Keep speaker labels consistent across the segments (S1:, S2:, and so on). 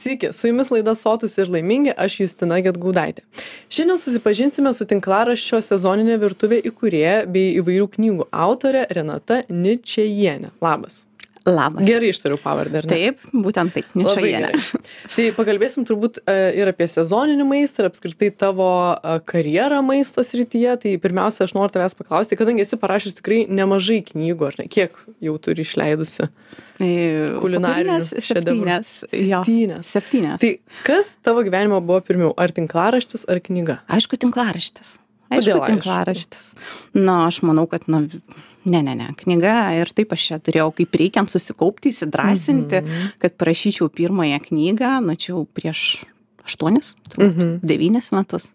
S1: Sveiki, su jumis laida Sotus ir laimingi, aš Justina Getgaudaitė. Šiandien susipažinsime su tinklaraščio sezoninė virtuvė įkūrėja bei įvairių knygų autorė Renata Ničiejienė. Labas.
S2: Labas.
S1: Gerai ištariu pavardę, ar ne?
S2: Taip, būtent taip, ničajienė.
S1: Tai pakalbėsim turbūt e, ir apie sezoninį maistą, ir apskritai tavo e, karjerą maisto srityje. Tai pirmiausia, aš noriu tavęs paklausti, kadangi esi parašęs tikrai nemažai knygų, ar ne? Kiek jau turi išleidusi? Kulinarinių šedevrų.
S2: Septynės.
S1: Septynės.
S2: Septynės.
S1: Tai kas tavo gyvenimo buvo pirmiau, ar tinklaraštis, ar knyga?
S2: Aišku, tinklaraštis. Aišku,
S1: Kodėl aišku?
S2: tinklaraštis. Na, aš manau, kad, na, ne, ne, ne, knyga ir taip aš čia turėjau kaip reikiant susikaupti, įsidrasinti,
S1: Mhm.
S2: kad parašyčiau pirmąją knygą, nu čia jau prieš aštuonis, turbūt,
S1: Mhm.
S2: devynis metus.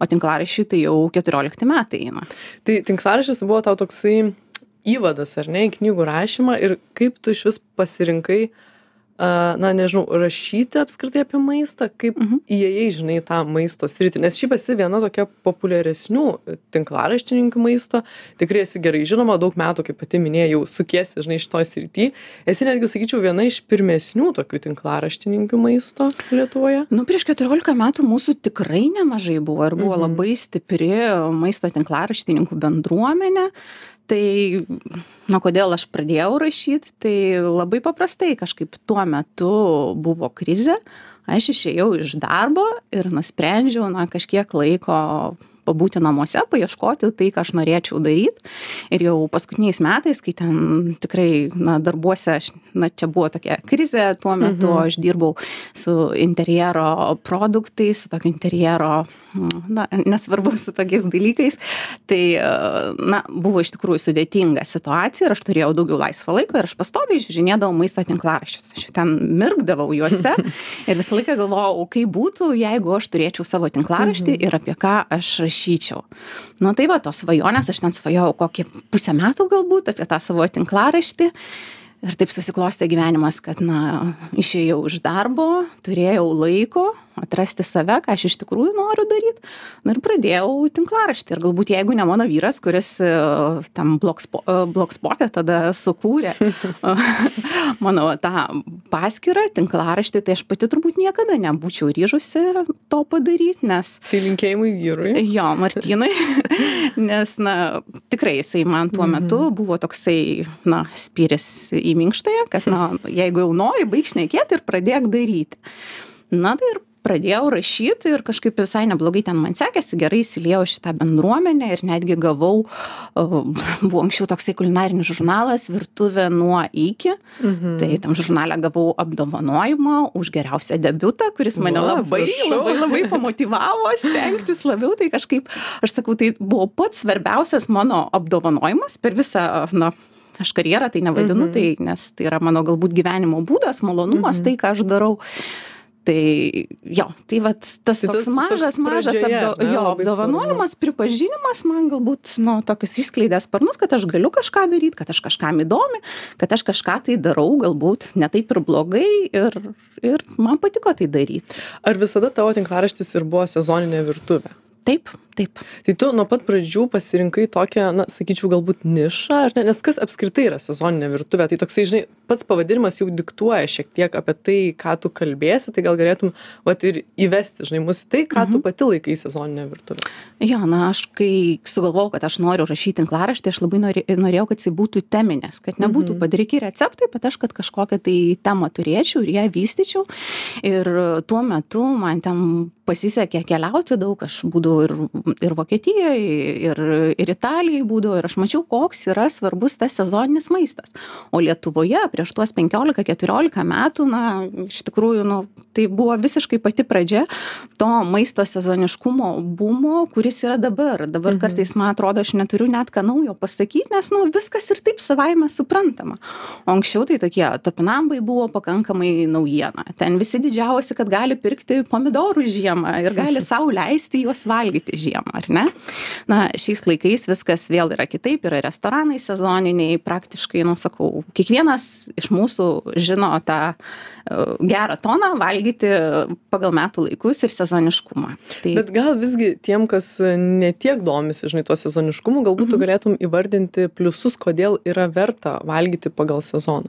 S2: O tinklaraščiui tai jau keturiolikti metai eina.
S1: Tai tinklaraštis buvo tau toksai įvadas, ar ne, į knygų rašymą ir kaip tu iš vis pasirinkai, a, na nežinau, rašyti apskritai apie maistą, kaip
S2: Mhm.
S1: įėjai, žinai, į tą maisto sritį. Nes šiaip esi viena tokia populiaresnių tinklaraštininkų maisto, tikrai esi gerai žinoma, daug metų, kaip pati minėjai, jau sukiesi, žinai, šitoj srity. Esi netgi, sakyčiau, viena iš pirmesnių tokių tinklaraštininkų maisto Lietuvoje.
S2: Nu, prieš 14 metų mūsų tikrai nemažai buvo ir buvo
S1: Mhm.
S2: labai stipri maisto tinklaraštininkų bendruomenė. Tai, na, kodėl aš pradėjau rašyti, tai labai paprastai kažkaip tuo metu buvo krizė, aš išėjau iš darbo ir nusprendžiau, na, kažkiek laiko pabūti namuose, paieškoti tai, ką aš norėčiau daryti. Ir jau paskutiniais metais, kai ten tikrai, na, darbuose, aš, na, čia buvo tokia krizė, tuo metu
S1: Mhm.
S2: aš dirbau su interjero produktais, su tokio interjero, na, nesvarbu su tokiais dalykais. Tai, na, buvo iš tikrųjų sudėtinga situacija ir aš turėjau daugiau laisvo laiko ir aš pastoviai žiūrinėdavau maisto tinklaraščius. Aš ten mirkdavau juose ir visą laiką galvojau, kaip būtų, jeigu aš turėčiau savo tinklaraštį ir apie ką aš rašyčiau. Nu tai va, tos svajonės, aš ten svajojau kokį pusę metų galbūt apie tą savo tinklaraštį. Ir taip susiklostė gyvenimas, kad, na, išėjau iš darbo, turėjau laiko atrasti save, ką aš iš tikrųjų noriu daryti. Na ir pradėjau tinklaraštį. Ir galbūt jeigu ne mano vyras, kuris e, tam blogspo- e, blogspotė tada sukūrė mano tą paskirtą tinklaraštį, tai aš pati turbūt niekada nebūčiau ryžusi to padaryti, nes
S1: Tai linkėjimai vyrui.
S2: Jo, Martynui, nes, na, tikrai jisai man tuo metu buvo toksai, na, spyris į minkštąją, kad, na, jeigu jau nori, baig šnekėti ir pradėk daryti. Na, tai ir pradėjau rašyti ir kažkaip visai neblogai ten man sekėsi, gerai įsiliejau šitą bendruomenę ir netgi gavau, buvo anksčiau toksai kulinarinis žurnalas Virtuvė nuo iki.
S1: Mhm.
S2: Tai tam žurnale gavau apdovanojimą už geriausią debiutą, kuris mane
S1: Va,
S2: labai,
S1: prašau.
S2: labai, labai pamotivavo stengtis labiau. Tai kažkaip, aš sakau, tai buvo pats svarbiausias mano apdovanojimas per visą, na, aš karjerą tai nevadinu,
S1: Mhm.
S2: tai, nes tai yra mano galbūt gyvenimo būdas, malonumas,
S1: Mhm.
S2: tai, ką aš darau. Tai jo, tai vat tas
S1: Tai
S2: toks
S1: tas
S2: mažas,
S1: toks
S2: mažas
S1: pradžioje,
S2: apdo,
S1: ne,
S2: jo, apdovanojimas, pripažinimas man galbūt, nu, tokius išskleidė sparnus, kad aš galiu kažką daryti, kad aš kažkam įdomi, kad aš kažką tai darau, galbūt ne taip ir blogai ir, ir man patiko tai daryti.
S1: Ar visada tavo tinklaraštis ir buvo sezoninė virtuvė?
S2: Taip, taip.
S1: Tai tu nuo pat pradžių pasirinkai tokią, na, sakyčiau, galbūt nišą, ar ne? Nes kas apskritai yra sezoninė virtuvė? Tai toksai, žinai, pats pavadinimas jau diktuoja šiek tiek apie tai, ką tu kalbėsi, tai gal galėtum, va, ir įvesti, žinai, mus į tai, ką tu pati laikai sezoninė virtuvė.
S2: Jo, na, aš kai sugalvojau, kad aš noriu rašyti tinklaraštį, aš labai norė, norėjau, kad jis būtų teminės, kad nebūtų
S1: Mhm.
S2: padaryti receptai, bet aš, kad kažkokią tai temą turėčiau ir ją vystyčiau. Ir tuo metu man ten pasisekė keliauti daug, aš būdavau ir, ir Vokietijoje, ir, ir Italijoje būdavau, ir aš mačiau, koks yra svarbus tas sezoninis maistas. O Lietuvoje prieš tuos 15-14 metų, na, iš tikrųjų, nu, tai buvo visiškai pati pradžia to maisto sezoniškumo bumo, kuris yra dabar. Dabar
S1: Mhm.
S2: kartais, man atrodo, aš neturiu net ką naujo pasakyti, nes, nu, viskas ir taip savaime suprantama. O anksčiau tai tokie topinambai buvo pakankamai naujiena. Ten visi didžiavosi, kad gali pirkti pomidorų žiemą ir gali savo leisti juos valgyti žiemą, ar ne? Na, šiais laikais viskas vėl yra kitaip, yra restoranai sezoniniai, praktiškai, nu, sakau, kiekvienas iš mūsų žino tą e, gerą toną valgyti pagal metų laikus ir sezoniškumą. Tai,
S1: Bet gal visgi tiem, kas netiek domisi, žinai, tuo sezoniškumu, galbūt tu
S2: Mhm.
S1: galėtum įvardinti pliusus, kodėl yra verta valgyti pagal sezoną.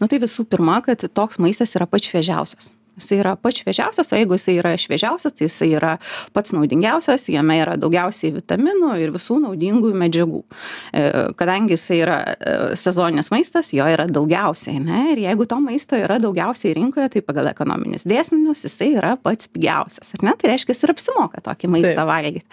S2: nu, tai visų pirma, kad toks maistas yra pats šviežiausias. Jisai yra pats šviežiausias o jeigu jisai yra šviežiausias tai jisai yra pats naudingiausias jame yra daugiausiai vitaminų ir visų naudingųjų medžiagų. E, kadangi jisai yra e, sezoninis maistas jo yra daugiausiai ane ir jeigu to maisto yra daugiausiai rinkoje tai pagal ekonominius dėsnius jisai yra pats pigiausias ar ne? Tai reiškias ir apsimoka tokį maistą valgyt.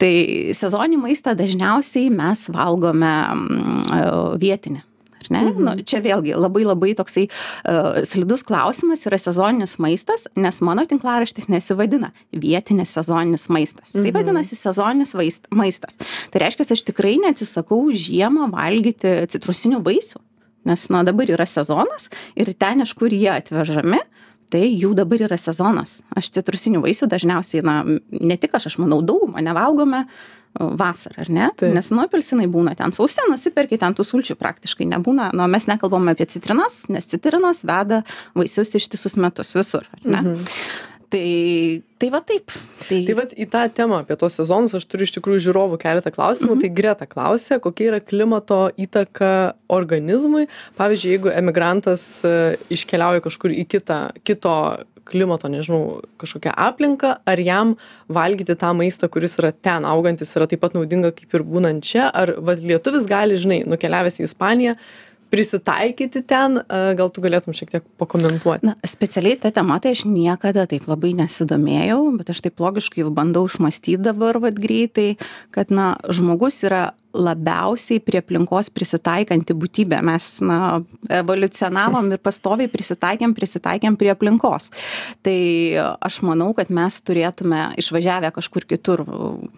S2: Tai sezoninį maistą dažniausiai mes valgome mm, vietinį ar ne
S1: Mhm.
S2: nu čia vėlgi labai labai toksai uh, slidus klausimas yra sezoninis maistas nes mano tinklaraštis nesivadina vietinis sezoninis maistas jisai
S1: Mhm.
S2: vadinasi sezoninis vaist maistas tai reiškias aš tikrai neatsisakau žiemą valgyti citrusinių vaisių nes na dabar yra sezonas ir ten iš kur jie atvežami tai jų dabar yra sezonas. Aš citrusinių vaisių dažniausiai na ne tik aš aš manau dauguma nevalgome o, vasarą ar ne? Nes nu apelsinai būna ten sausi nusiperki ten tų sulčių praktiškai nebūna. Nu mes nekalbam apie citrinas nes citrinos veda vaisius ištisus metus visur ar ne?
S1: Mhm.
S2: Tai tai va taip tai
S1: Tai vat į tą temą apie tuos sezonus aš turiu iš tikrųjų žiūrovų keletą klausimų. Tai Greta klausė, kokia yra klimato įtaka organizmui. Pavyzdžiui, jeigu emigrantas e, iškeliauja kažkur į kitą, kito klimato, nežinau, kažkokią aplinką, ar jam valgyti tą maistą, kuris yra ten augantis, yra taip pat naudinga kaip ir būnant čia, ar vat, lietuvis gali, žinai, nukeliavęs į Ispaniją, prisitaikyti ten, gal tu galėtum šiek tiek pakomentuoti.
S2: na specialiai ta tema tai aš niekada taip labai nesidomėjau bet aš taip logiškai bandau išmąstyt dabar vat greitai kad na žmogus yra labiausiai prie aplinkos prisitaikanti būtybė. Mes na evoliucionavom ir pastoviai prisitaikėm prisitaikėm prie aplinkos. Tai aš manau kad mes turėtume išvažiavę kažkur kitur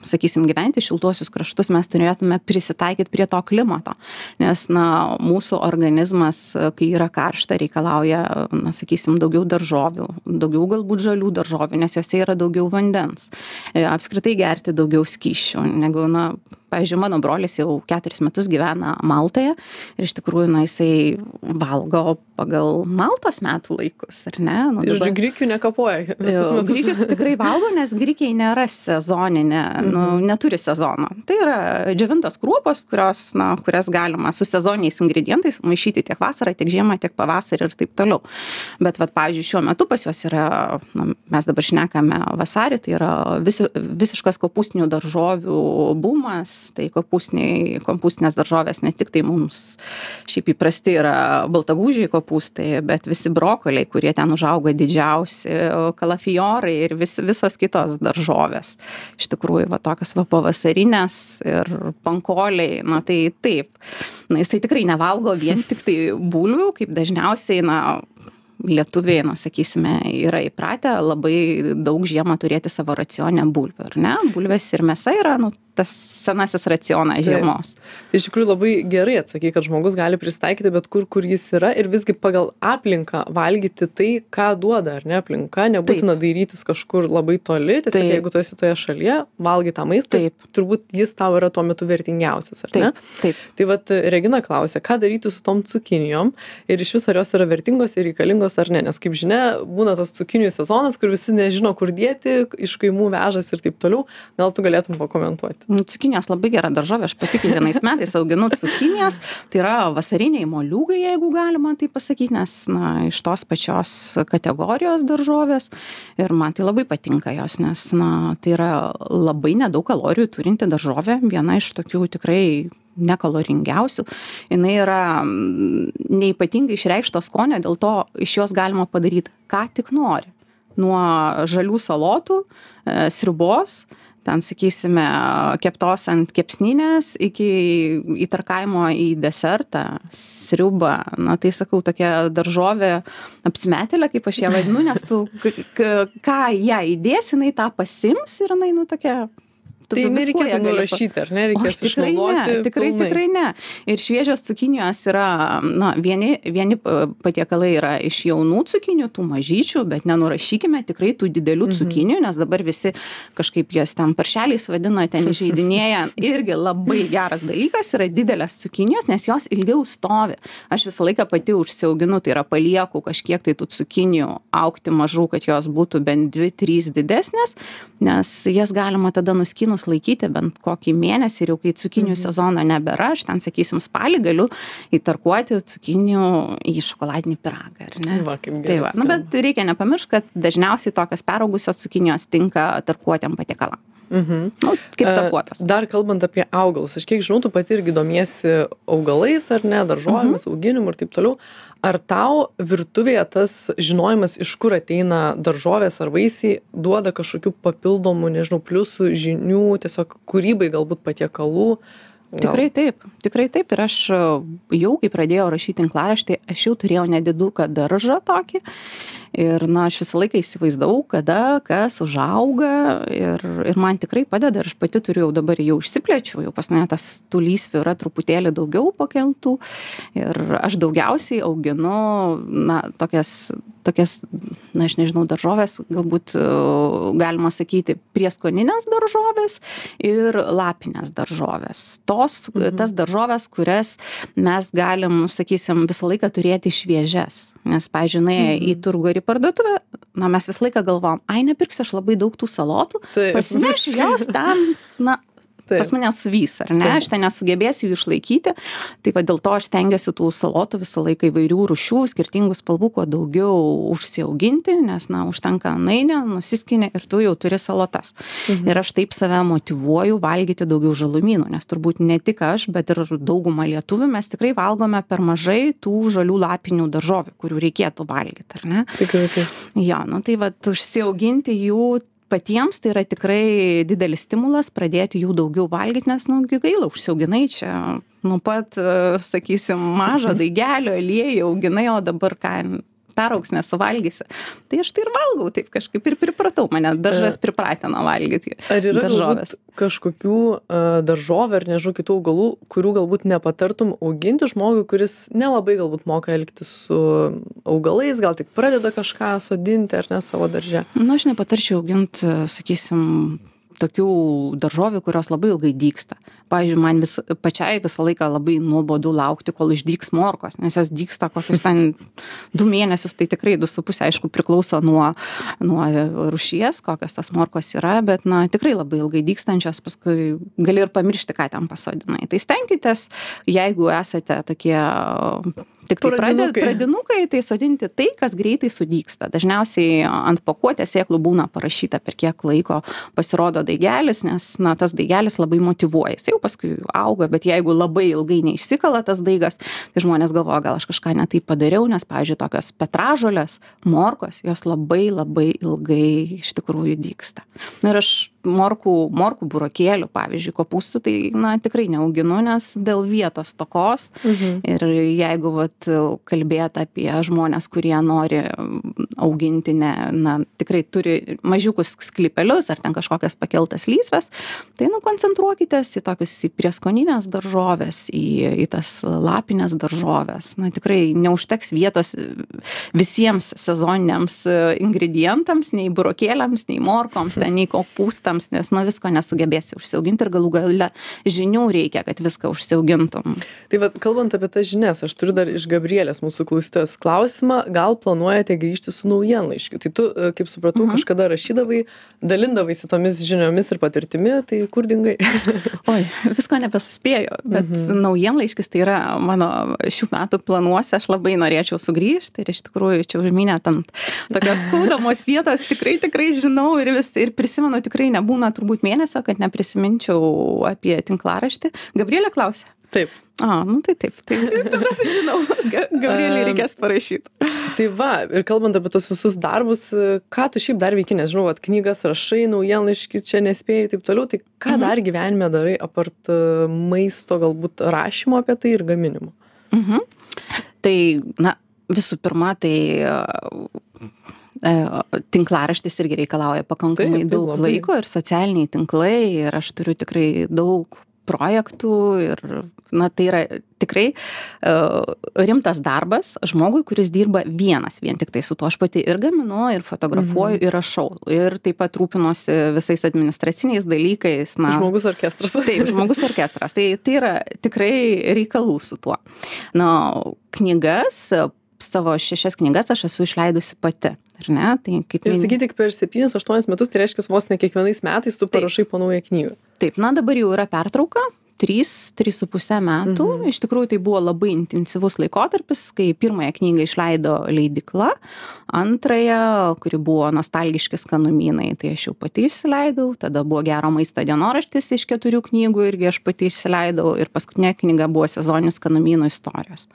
S2: sakysim gyventi šiltuosius kraštus mes turėtume prisitaikyt prie to klimato. Nes na mūsų organizmas kai yra karšta reikalauja na sakysim daugiau daržovių daugiau galbūt žalių daržovių nes jose yra daugiau vandens. E, apskritai gerti daugiau skysčių negu na pavyzdžiui mano brolis jau keturis metus gyvena maltoje ir iš tikrųjų na jisai valgo pagal maltos metų laikus ar ne nu,
S1: Tai,
S2: dabar-
S1: žodžiu, grikių nekapoja. visus metus.
S2: Grikius tikrai valgo, nes grikiai nėra sezoninė, nu,
S1: Mhm.
S2: neturi sezono. Tai yra džiovintos kruopos, kurios, na, kurias galima su sezoniniais ingredientais maišyti tiek vasarą, tiek žiemą, tiek pavasarį ir taip toliau. Bet, vat, pavyzdžiui, šiuo metu pas juos yra, na, mes dabar šnekame vasarį, tai yra visi, visiškas kopūstinių daržovių bumas, tai kopūstiniai, kopūstinės daržovės ne tik tai mums šiaip įprasti yra baltagūžiai kopūstai, bet visi brokoliai, kurie ten užauga didžiausi, kalafiorai ir vis, visos kitos daržovės. Iš tikrųjų, va tokios va pavasarinės ir pankoliai, na tai taip. Na jisai tikrai nevalgo vien tik tai bulvių, kaip dažniausiai, na, lietuviai, na, sakysime, yra įpratę labai daug žiemą turėti savo racione bulvių, ar ne? Bulvės ir mėsa yra, nu, tas senasis racionas
S1: Taip.
S2: žiemos.
S1: Tai iš tikrųjų labai gerai atsakai, kad žmogus gali pristaikyti bet kur, kur jis yra ir visgi pagal aplinką valgyti tai, ką duoda, ar ne aplinka, nebūtina dairytis kažkur labai toli, tiesiog
S2: Taip.
S1: jeigu tu esi toje šalyje, valgy tą maistą,
S2: Taip.
S1: turbūt jis tau yra tuo metu vertingiausias, ar ne?
S2: Taip, taip.
S1: Tai vad Regina klausė, ką daryti su tom cukinijom ir iš viso ar jos yra vertingos ir reikalingos ar ne, nes kaip žinia, būna tas cukinijų sezonas, kur visi nežino, kur dėti, iš kaimų vežas ir taip toliau, gal tu galėtum pakomentuoti.
S2: Nu, Cukinijos labai gera daržovė, aš pati kiekvienais metais auginu cukinijas, tai yra vasariniai moliūgai, jeigu galima tai pasakyti, nes na, iš tos pačios kategorijos daržovės ir man tai labai patinka jos, nes na, tai yra labai nedaug kalorijų turinti daržovė, viena iš tokių tikrai nekaloringiausių. Jis yra mm, neipatingai išreikšto skonio, dėl to iš jos galima padaryti ką tik nori. Nuo žalių salotų, e, sriubos, ten sakysime keptos ant kepsninės iki įtarkavimo į desertą sriubą. Na tai sakau tokia daržovė apsimetėlė kaip aš ją vadinu nes tu k k ką į ją įdėsi jinai tą pasiims ir jinai nu tokia tu
S1: Tai
S2: pa-
S1: nurašyti, ar ne? Reikės
S2: tikrai ne, tikrai,
S1: pilnai.
S2: tikrai ne. Ir šviežios cukinijos yra, na, vieni, vieni pa- patiekalai yra iš jaunų cukinių, tų mažyčių, bet nenurašykime tikrai tų didelių
S1: Mhm.
S2: cukinių, nes dabar visi kažkaip jas ten paršeliais vadina, ten žaidinėja. Irgi labai geras dalykas yra didelės cukinijos, nes jos ilgiau stovi. Aš visą laiką pati užsiauginu, tai yra palieku kažkiek tai tų cukinijų aukti mažų, kad jos būtų bent 2-3 didesnės, nes jas galima tada nuskynus cukinijos laikyti bent kokį mėnesį ir jau kai cukinijų sezono nebėra aš ten sakysim spalį galiu įtarkuoti cukinijų į šokoladinį pyragą ar ne?
S1: Va, kaip
S2: tai
S1: gerai
S2: va nu bet reikia nepamiršt kad dažniausiai tokios peraugusios cukinijos tinka tarkuotiem patiekalam
S1: Mhm.
S2: nu kaip
S1: E,
S2: tarkuotos
S1: Dar kalbant apie augalus, aš kiek žinau, tu pati irgi domiesi augalais ar ne, daržovėmis,
S2: Mhm.
S1: auginimu ir taip toliau. Ar tau virtuvėje tas žinojimas, iš kur ateina daržovės ar vaisiai, duoda kažkokių papildomų, nežinau, pliusų, žinių, tiesiog kūrybai galbūt patiekalų? Gal-
S2: Tikrai taip, tikrai taip. Ir aš e, jau, kai pradėjau rašyti tinklaraštį, aš jau turėjau nediduką daržą tokį. Ir, na, aš visą laiką įsivaizdavau, kada, kas užauga. Ir, ir man tikrai padeda. Ir aš pati turiu jau dabar jau išsiplečiu, jau pas mane tas tų lysvių yra truputėlį daugiau pakeltų. Ir aš daugiausiai auginu, na, tokias, tokias, na, aš nežinau, daržovės, galbūt e, galima sakyti, prieskoninės daržovės ir lapinės daržovės. Tos,
S1: Mhm.
S2: tas daržovės, kurias mes galim, sakysim, visą laiką turėti šviežias. Nes, pažiūrėjau, į
S1: Mhm.
S2: turgų ir į parduotuvę, na, mes visą laiką galvom, ai, nepirksiu aš labai daug tų salotų, parsinešiu jos ten, na. Pas mane suvys, ar ne,
S1: Taip.
S2: aš ten nesugebėsiu jų išlaikyti, tai va dėl to aš stengiuosi tų salotų visą laiką įvairių rušių, skirtingų spalvų, kuo daugiau užsiauginti, nes, na, užtenka nainė, nusiskinė ir tu jau turi salotas.
S1: Mhm.
S2: Ir aš taip save motivuoju valgyti daugiau žalumynų, nes turbūt ne tik aš, bet ir dauguma lietuvių mes tikrai valgome per mažai tų žalių lapinių daržovių, kurių reikėtų valgyti, ar ne?
S1: Tikrai taip.
S2: Jo, nu tai va, užsiauginti jų patiems tai yra tikrai didelis stimulas pradėti jų daugiau valgyti, nes, nu, gi gaila, užsiauginai čia nuo pat, e, sakysim, mažo daigelio, aliejai auginai, o dabar ką peraugs nesuvalgysi. Tai aš tai ir valgau, taip kažkaip ir pripratau, mane daržas pripratino valgyti.
S1: Ar yra
S2: daržoves.
S1: galbūt kažkokių uh, daržovių ar nežinau kitų augalų, kurių galbūt nepatartum auginti žmogui, kuris nelabai galbūt moka elgtis su augalais, gal tik pradeda kažką sodinti ar ne savo darže?
S2: Nu, aš nepatarčiau auginti, sakysim, tokių daržovių, kurios labai ilgai dyksta. Pavyzdžiui, man vis, pačiai visą laiką labai nuobodu laukti, kol išdyks morkos, nes jos dyksta kokius ten du mėnesius, tai tikrai du su pusė, aišku, priklauso nuo, nuo rušies, kokios tas morkos yra, bet, na, tikrai labai ilgai dykstančios, paskui gali ir pamiršti, ką ten pasodinai. Tai stenkitės, jeigu esate tokie tik tai
S1: Pradinukai.
S2: pradinukai, tai sodinti tai, kas greitai sudyksta. Dažniausiai ant pakuotės sėklų būna parašyta, per kiek laiko pasirodo daigelis, nes, na, tas daigelis labai motivuoja. Jis jau paskui auga, bet jeigu labai ilgai neišsikala tas daigas, tai žmonės galvoja, gal aš kažką netai padariau, nes, pavyzdžiui, tokios petražolės, morkos, jos labai labai ilgai iš tikrųjų dyksta. Na ir aš morkų, morkų burokėlių, pavyzdžiui, kopūstų, tai, na, tikrai neauginu, nes dėl vietos tokos.
S1: Mhm.
S2: Ir jeigu vat, kalbėt apie žmonės, kurie nori auginti, ne, na, tikrai turi mažiukus sklypelius ar ten kažkokias pakeltas lysves, tai nu, koncentruokitės į tokius į prieskoninės daržovės, į, į tas lapinės daržovės. Na, tikrai neužteks vietos visiems sezoniniams ingredientams, nei burokėliams, nei morkoms, ten, nei kopūstams, nes nu, visko nesugebėsi užsiauginti ir galų gale žinių reikia, kad viską užsiaugintum.
S1: Tai vad, kalbant apie tas žinias, aš turiu dar iš Gabrielės mūsų klausytojos klausimą, gal planuojate grįžti su naujienlaiškiu? Tai tu, e, kaip supratau,
S2: Mhm.
S1: kažkada rašydavai, dalindavaisi tomis žiniomis ir patirtimi, tai kur dingai?
S2: Oi, visko nebesuspėjau, bet mhm. naujienlaiškis tai yra mano šių metų planuose, aš labai norėčiau sugrįžti ir iš tikrųjų čia užminėt ant tokios skaudamos vietos, tikrai, tikrai žinau ir, vis, ir prisimenu, tikrai nebūna turbūt mėnesio, kad neprisiminčiau apie tinklaraštį. Gabrielė klausė.
S1: Taip.
S2: A, nu tai taip, tai visi žinau, Ga- Gabrielė
S1: Em,
S2: reikės parašyti.
S1: Tai va, ir kalbant apie tos visus darbus, ką tu šiaip dar veiki, nes žinau, kad knygas rašai, naujienlaiškį čia nespėjai ir taip toliau, tai ką
S2: Mhm.
S1: dar gyvenime darai apart e, maisto, galbūt rašymo apie tai ir gaminimo?
S2: Mhm. Tai, na, visų pirma, tai tinklaraštis irgi reikalauja pakankamai
S1: Taip, taip,
S2: daug
S1: labai.
S2: laiko ir socialiniai tinklai ir aš turiu tikrai daug projektų ir, na, tai yra tikrai uh, rimtas darbas žmogui, kuris dirba vienas, vien tik tai su tuo aš pati ir gaminu, ir fotografuoju,
S1: Mhm.
S2: ir rašau. Ir taip pat rūpinuosi visais administraciniais dalykais. Na,
S1: Žmogus orkestras.
S2: Taip, žmogus orkestras. Tai, tai yra tikrai reikalų su tuo. Na, knygas savo šešias knygas aš esu išleidusi pati ar ne tai kaip
S1: Ir sakyti, tik per 7-8 metus, tai reiškia, vos ne kiekvienais metais tu parašai po naują knygą.
S2: taip na dabar jau yra pertrauka trys trys su puse metų
S1: Mhm.
S2: iš tikrųjų tai buvo labai intensyvus laikotarpis kai pirmąją knygą išleido leidykla antrąją kuri buvo nostalgiški skanumynai tai aš jau pati išsileidau tada buvo gero maisto dienoraštis iš keturių knygų irgi aš pati išsileidau ir paskutinė knyga buvo sezoninių skanumynų istorijos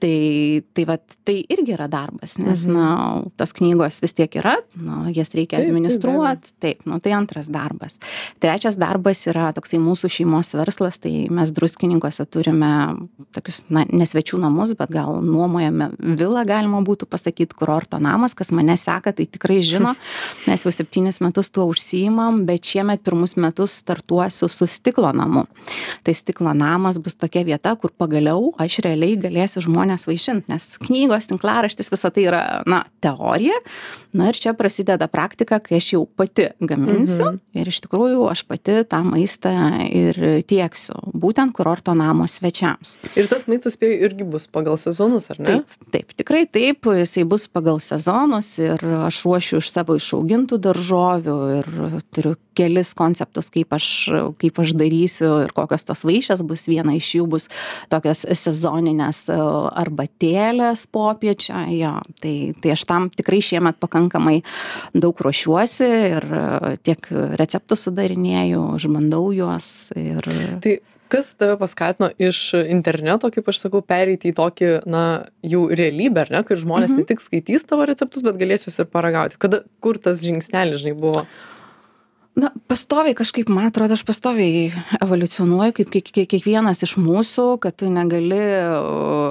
S2: tai tai vat tai irgi yra darbas nes
S1: Mhm.
S2: na tos knygos vis tiek yra nu jas reikia administruot. Taip nu tai antras darbas. Trečias darbas yra toksai mūsų šeimos verslas tai mes druskininkuose turime tokius na ne svečių namus bet gal nuomojame vilą galima būtų pasakyt kurorto namas kas mane seka tai tikrai žino. Mes jau septynis metus tuo užsiimam bet šiemet pirmus metus startuosiu su stiklo namu. Tai stiklo namas bus tokia vieta kur pagaliau aš realiai galėsiu žmones vaišint nes knygos tinklaraštis visa tai yra na teorija na ir čia prasideda praktika kai aš jau pati gaminsiu
S1: Mhm.
S2: ir iš tikrųjų aš pati tą maistą ir tieksiu būtent kurorto namo svečiams
S1: Ir tas maistas spėjau irgi bus pagal sezonus, ar ne?
S2: Taip, taip, tikrai taip, jisai bus pagal sezonus ir aš ruošiu iš savo išaugintų daržovių ir turiu kelis konceptus, kaip aš, kaip aš darysiu ir kokios tos vaišės bus. Viena iš jų bus tokios sezoninės arbatėlės popiečio. Jo, tai, tai aš tam tikrai šiemet pakankamai daug ruošiuosi ir e, tiek receptus sudarinėju, išbandau juos. Ir...
S1: Tai kas tave paskatino iš interneto, kaip aš sakau, pereiti į tokį, na, jau realybę, ar ne, kai žmonės
S2: Mhm.
S1: ne tik skaitys tavo receptus, bet galės juos ir paragauti. Kada, kur tas žingsnelis, žinai, buvo?
S2: Na pastoviai kažkaip man atrodo aš pastoviai evoliucionuoju kaip kiek kiek kiekvienas iš mūsų kad tu negali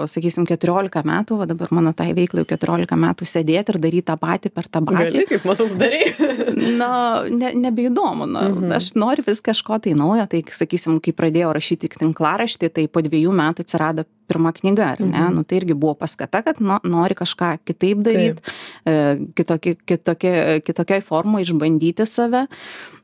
S2: sakysim keturiolika metų va dabar mano tai veiklai jau keturiolika metų sėdėt ir daryt tą patį per tą patį
S1: Gali, kaip matau, darai.
S2: na ne nebeįdomu na
S1: Mhm.
S2: aš noriu vis kažko tai naujo tai sakysim kai pradėjau rašyti tinklaraštį tai po dviejų metų atsirado pirma knyga ar ne?
S1: Mhm.
S2: nu tai irgi buvo paskata kad no nori kažką kitaip daryt e, kitokį kitokia kitokioj formoj išbandyti save.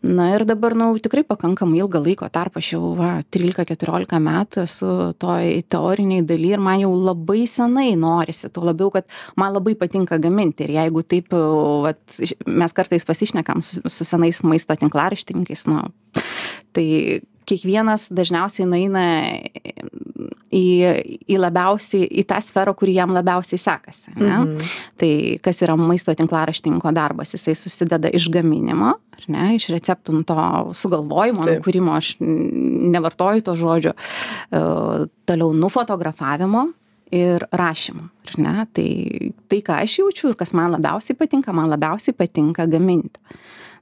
S2: Na ir dabar nu tikrai pakankamai ilgą laiko tarpą aš jau va trylika keturiolika metų esu toj teorinėj daly ir man jau labai senai norisi tuo labiau kad man labai patinka gaminti. Ir jeigu taip vat mes kartais pasišnekam su su senais maisto tinklaraštininkais nu tai kiekvienas dažniausiai nueina į į labiausiai į tą sferą kuri jam labiausiai sekasi ane
S1: Mhm.
S2: tai kas yra maisto tinklaraštininko darbas jisai susideda iš gaminimo ne iš receptų nu to sugalvojimo
S1: Taip.
S2: nukūrimo aš nevartoju to žodžio e, toliau nufotografavimo ir rašymo ar ne tai tai ką aš jaučiu ir kas man labiausiai patinka man labiausiai patinka gaminti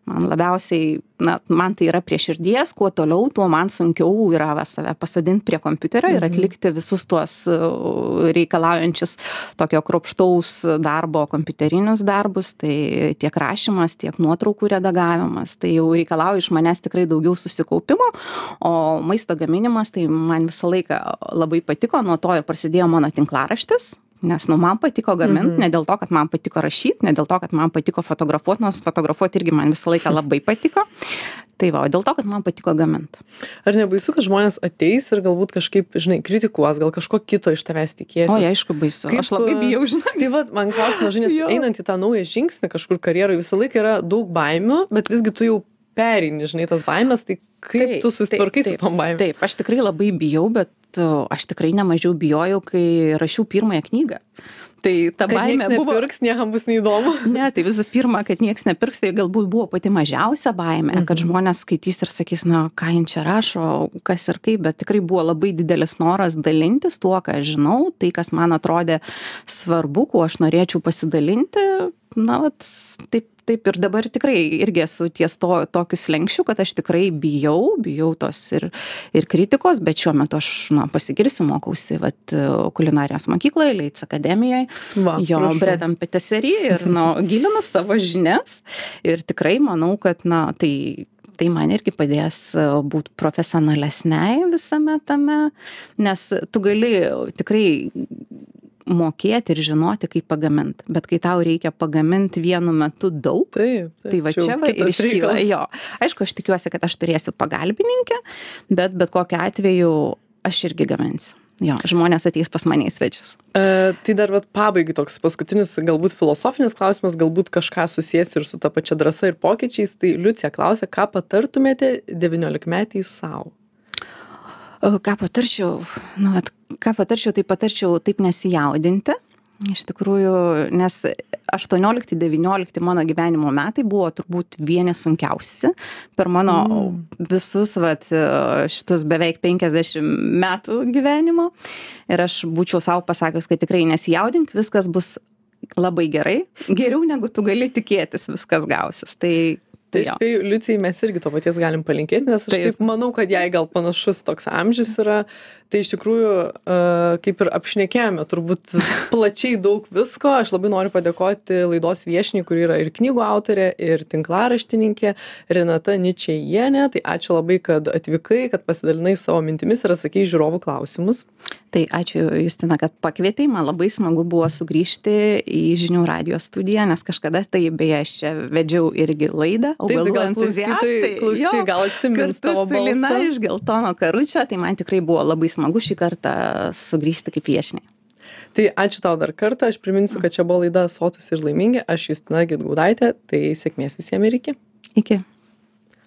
S2: man labiausiai na man tai yra prie širdies kuo toliau tuo man sunkiau yra va save pasodint prie kompiuterio ir
S1: Mhm.
S2: atlikti visus tuos uh, reikalaujančius tokio kruopštaus darbo kompiuterinius darbus. Tai tiek rašymas tiek nuotraukų redagavimas tai jau reikalauja iš manęs tikrai daugiau susikaupimo o maisto gaminimas tai man visą laiką labai patiko. Nuo to ir prasidėjo mano tinklaraštis nes nu man patiko gamint
S1: Mhm.
S2: ne dėl to kad man patiko rašyt ne dėl to kad man patiko fotografuot nors fotografuot irgi man visą laiką labai patiko. Tai va o dėl to kad man patiko gamint.
S1: Ar nebaisu, kad žmonės ateis ir galbūt kažkaip, žinai, kritikuos, gal kažko kito iš tavęs tikėsis?
S2: oi aišku baisu.
S1: Kaip,
S2: aš labai
S1: a,
S2: bijau žinok.
S1: Tai vad, man klausimas, žinai, nes einant į tą naują žingsnį kažkur karjeroje visą laiką yra daug baimių, bet visgi tu jau pereini, žinai, tas baimės, tai kaip
S2: Taip,
S1: tu susitvarkai su tom baimėm?
S2: taip aš tikrai labai bijau bet aš tikrai nemažiau bijojau kai rašiau pirmąją knygą tai ta
S1: Kad
S2: baimė buvo
S1: nepirks, niekam bus neįdomu.
S2: ne tai visų pirma kad nieks nepirks tai galbūt buvo pati mažiausia baimė kad
S1: Mhm.
S2: žmonės skaitys ir sakys na ką jin čia rašo kas ir kaip bet tikrai buvo labai didelis noras dalintis tuo ką aš žinau tai kas man atrodė svarbu kuo aš norėčiau pasidalinti na vat taip taip ir dabar tikrai irgi esu ties to tokiu slenksčiu kad aš tikrai bijau bijau tos ir ir kritikos bet šiuo metu aš na pasigirsiu mokausi vat kulinarijos mokykloj leic akademijoj. Jo bread and patisserie ir nu gilinu savo žinias. Ir tikrai manau kad na tai tai man irgi padės e, būt profesionalesnei visame tame nes tu gali tikrai mokėti ir žinoti kaip pagamint. Bet kai tau reikia pagamint vienu metu daug tai va čia va ir iškyla jo. Aišku aš tikiuosi kad aš turėsiu pagalbininkę bet bet kokiu atveju aš irgi gaminsiu. Jo žmonės ateis pas mane į svečius.
S1: E, tai dar vat pabaigai toks paskutinis galbūt filosofinis klausimas galbūt kažką susijęs ir su ta pačia drąsa ir pokyčiais. Tai liucija klausia ką patartumėte devyniolikmetei sau
S2: ką patarčiau nu vat ką patarčiau tai patarčiau taip nesijaudinti. Iš tikrųjų nes aštuoniolikti devyniolikti mano gyvenimo metai buvo turbūt vieni sunkiausi per mano
S1: Mm.
S2: visus vat šitus beveik penkiasdešim metų gyvenimo. Ir aš būčiau sau pasakius kad tikrai nesijaudink viskas bus labai gerai geriau negu tu gali tikėtis viskas gausis. Tai
S1: tai
S2: jo.
S1: spėju liucijai mes irgi to paties galim palinkėti nes aš
S2: Taip.
S1: taip manau kad jai gal panašus toks amžius yra. Tai iš tikrųjų e, kaip ir apšnekėjome turbūt plačiai daug visko. Aš labai noriu padėkoti laidos viešniai kuri yra ir knygų autorė ir tinklaraštininkė renata ničajienė tai ačiū labai kad atvykai kad pasidalinai savo mintimis ir atsakei į žiūrovų klausimus.
S2: Tai ačiū justina kad pakvietei. Man labai smagu buvo sugrįžti į žinių radijo studiją nes kažkada tai beje aš čia vedžiau irgi laidą augalų
S1: gal
S2: entuziastai. Jo,
S1: gal atsimins tavo balsą.
S2: iš geltono karučio tai man tikrai buvo labai smagu šį kartą sugrįžti kaip viešniai.
S1: Tai ačiū tau dar kartą aš priminsiu kad čia buvo laida sotūs ir laimingi aš justina gedgaudaitė tai sėkmės visiem ir iki.
S2: Iki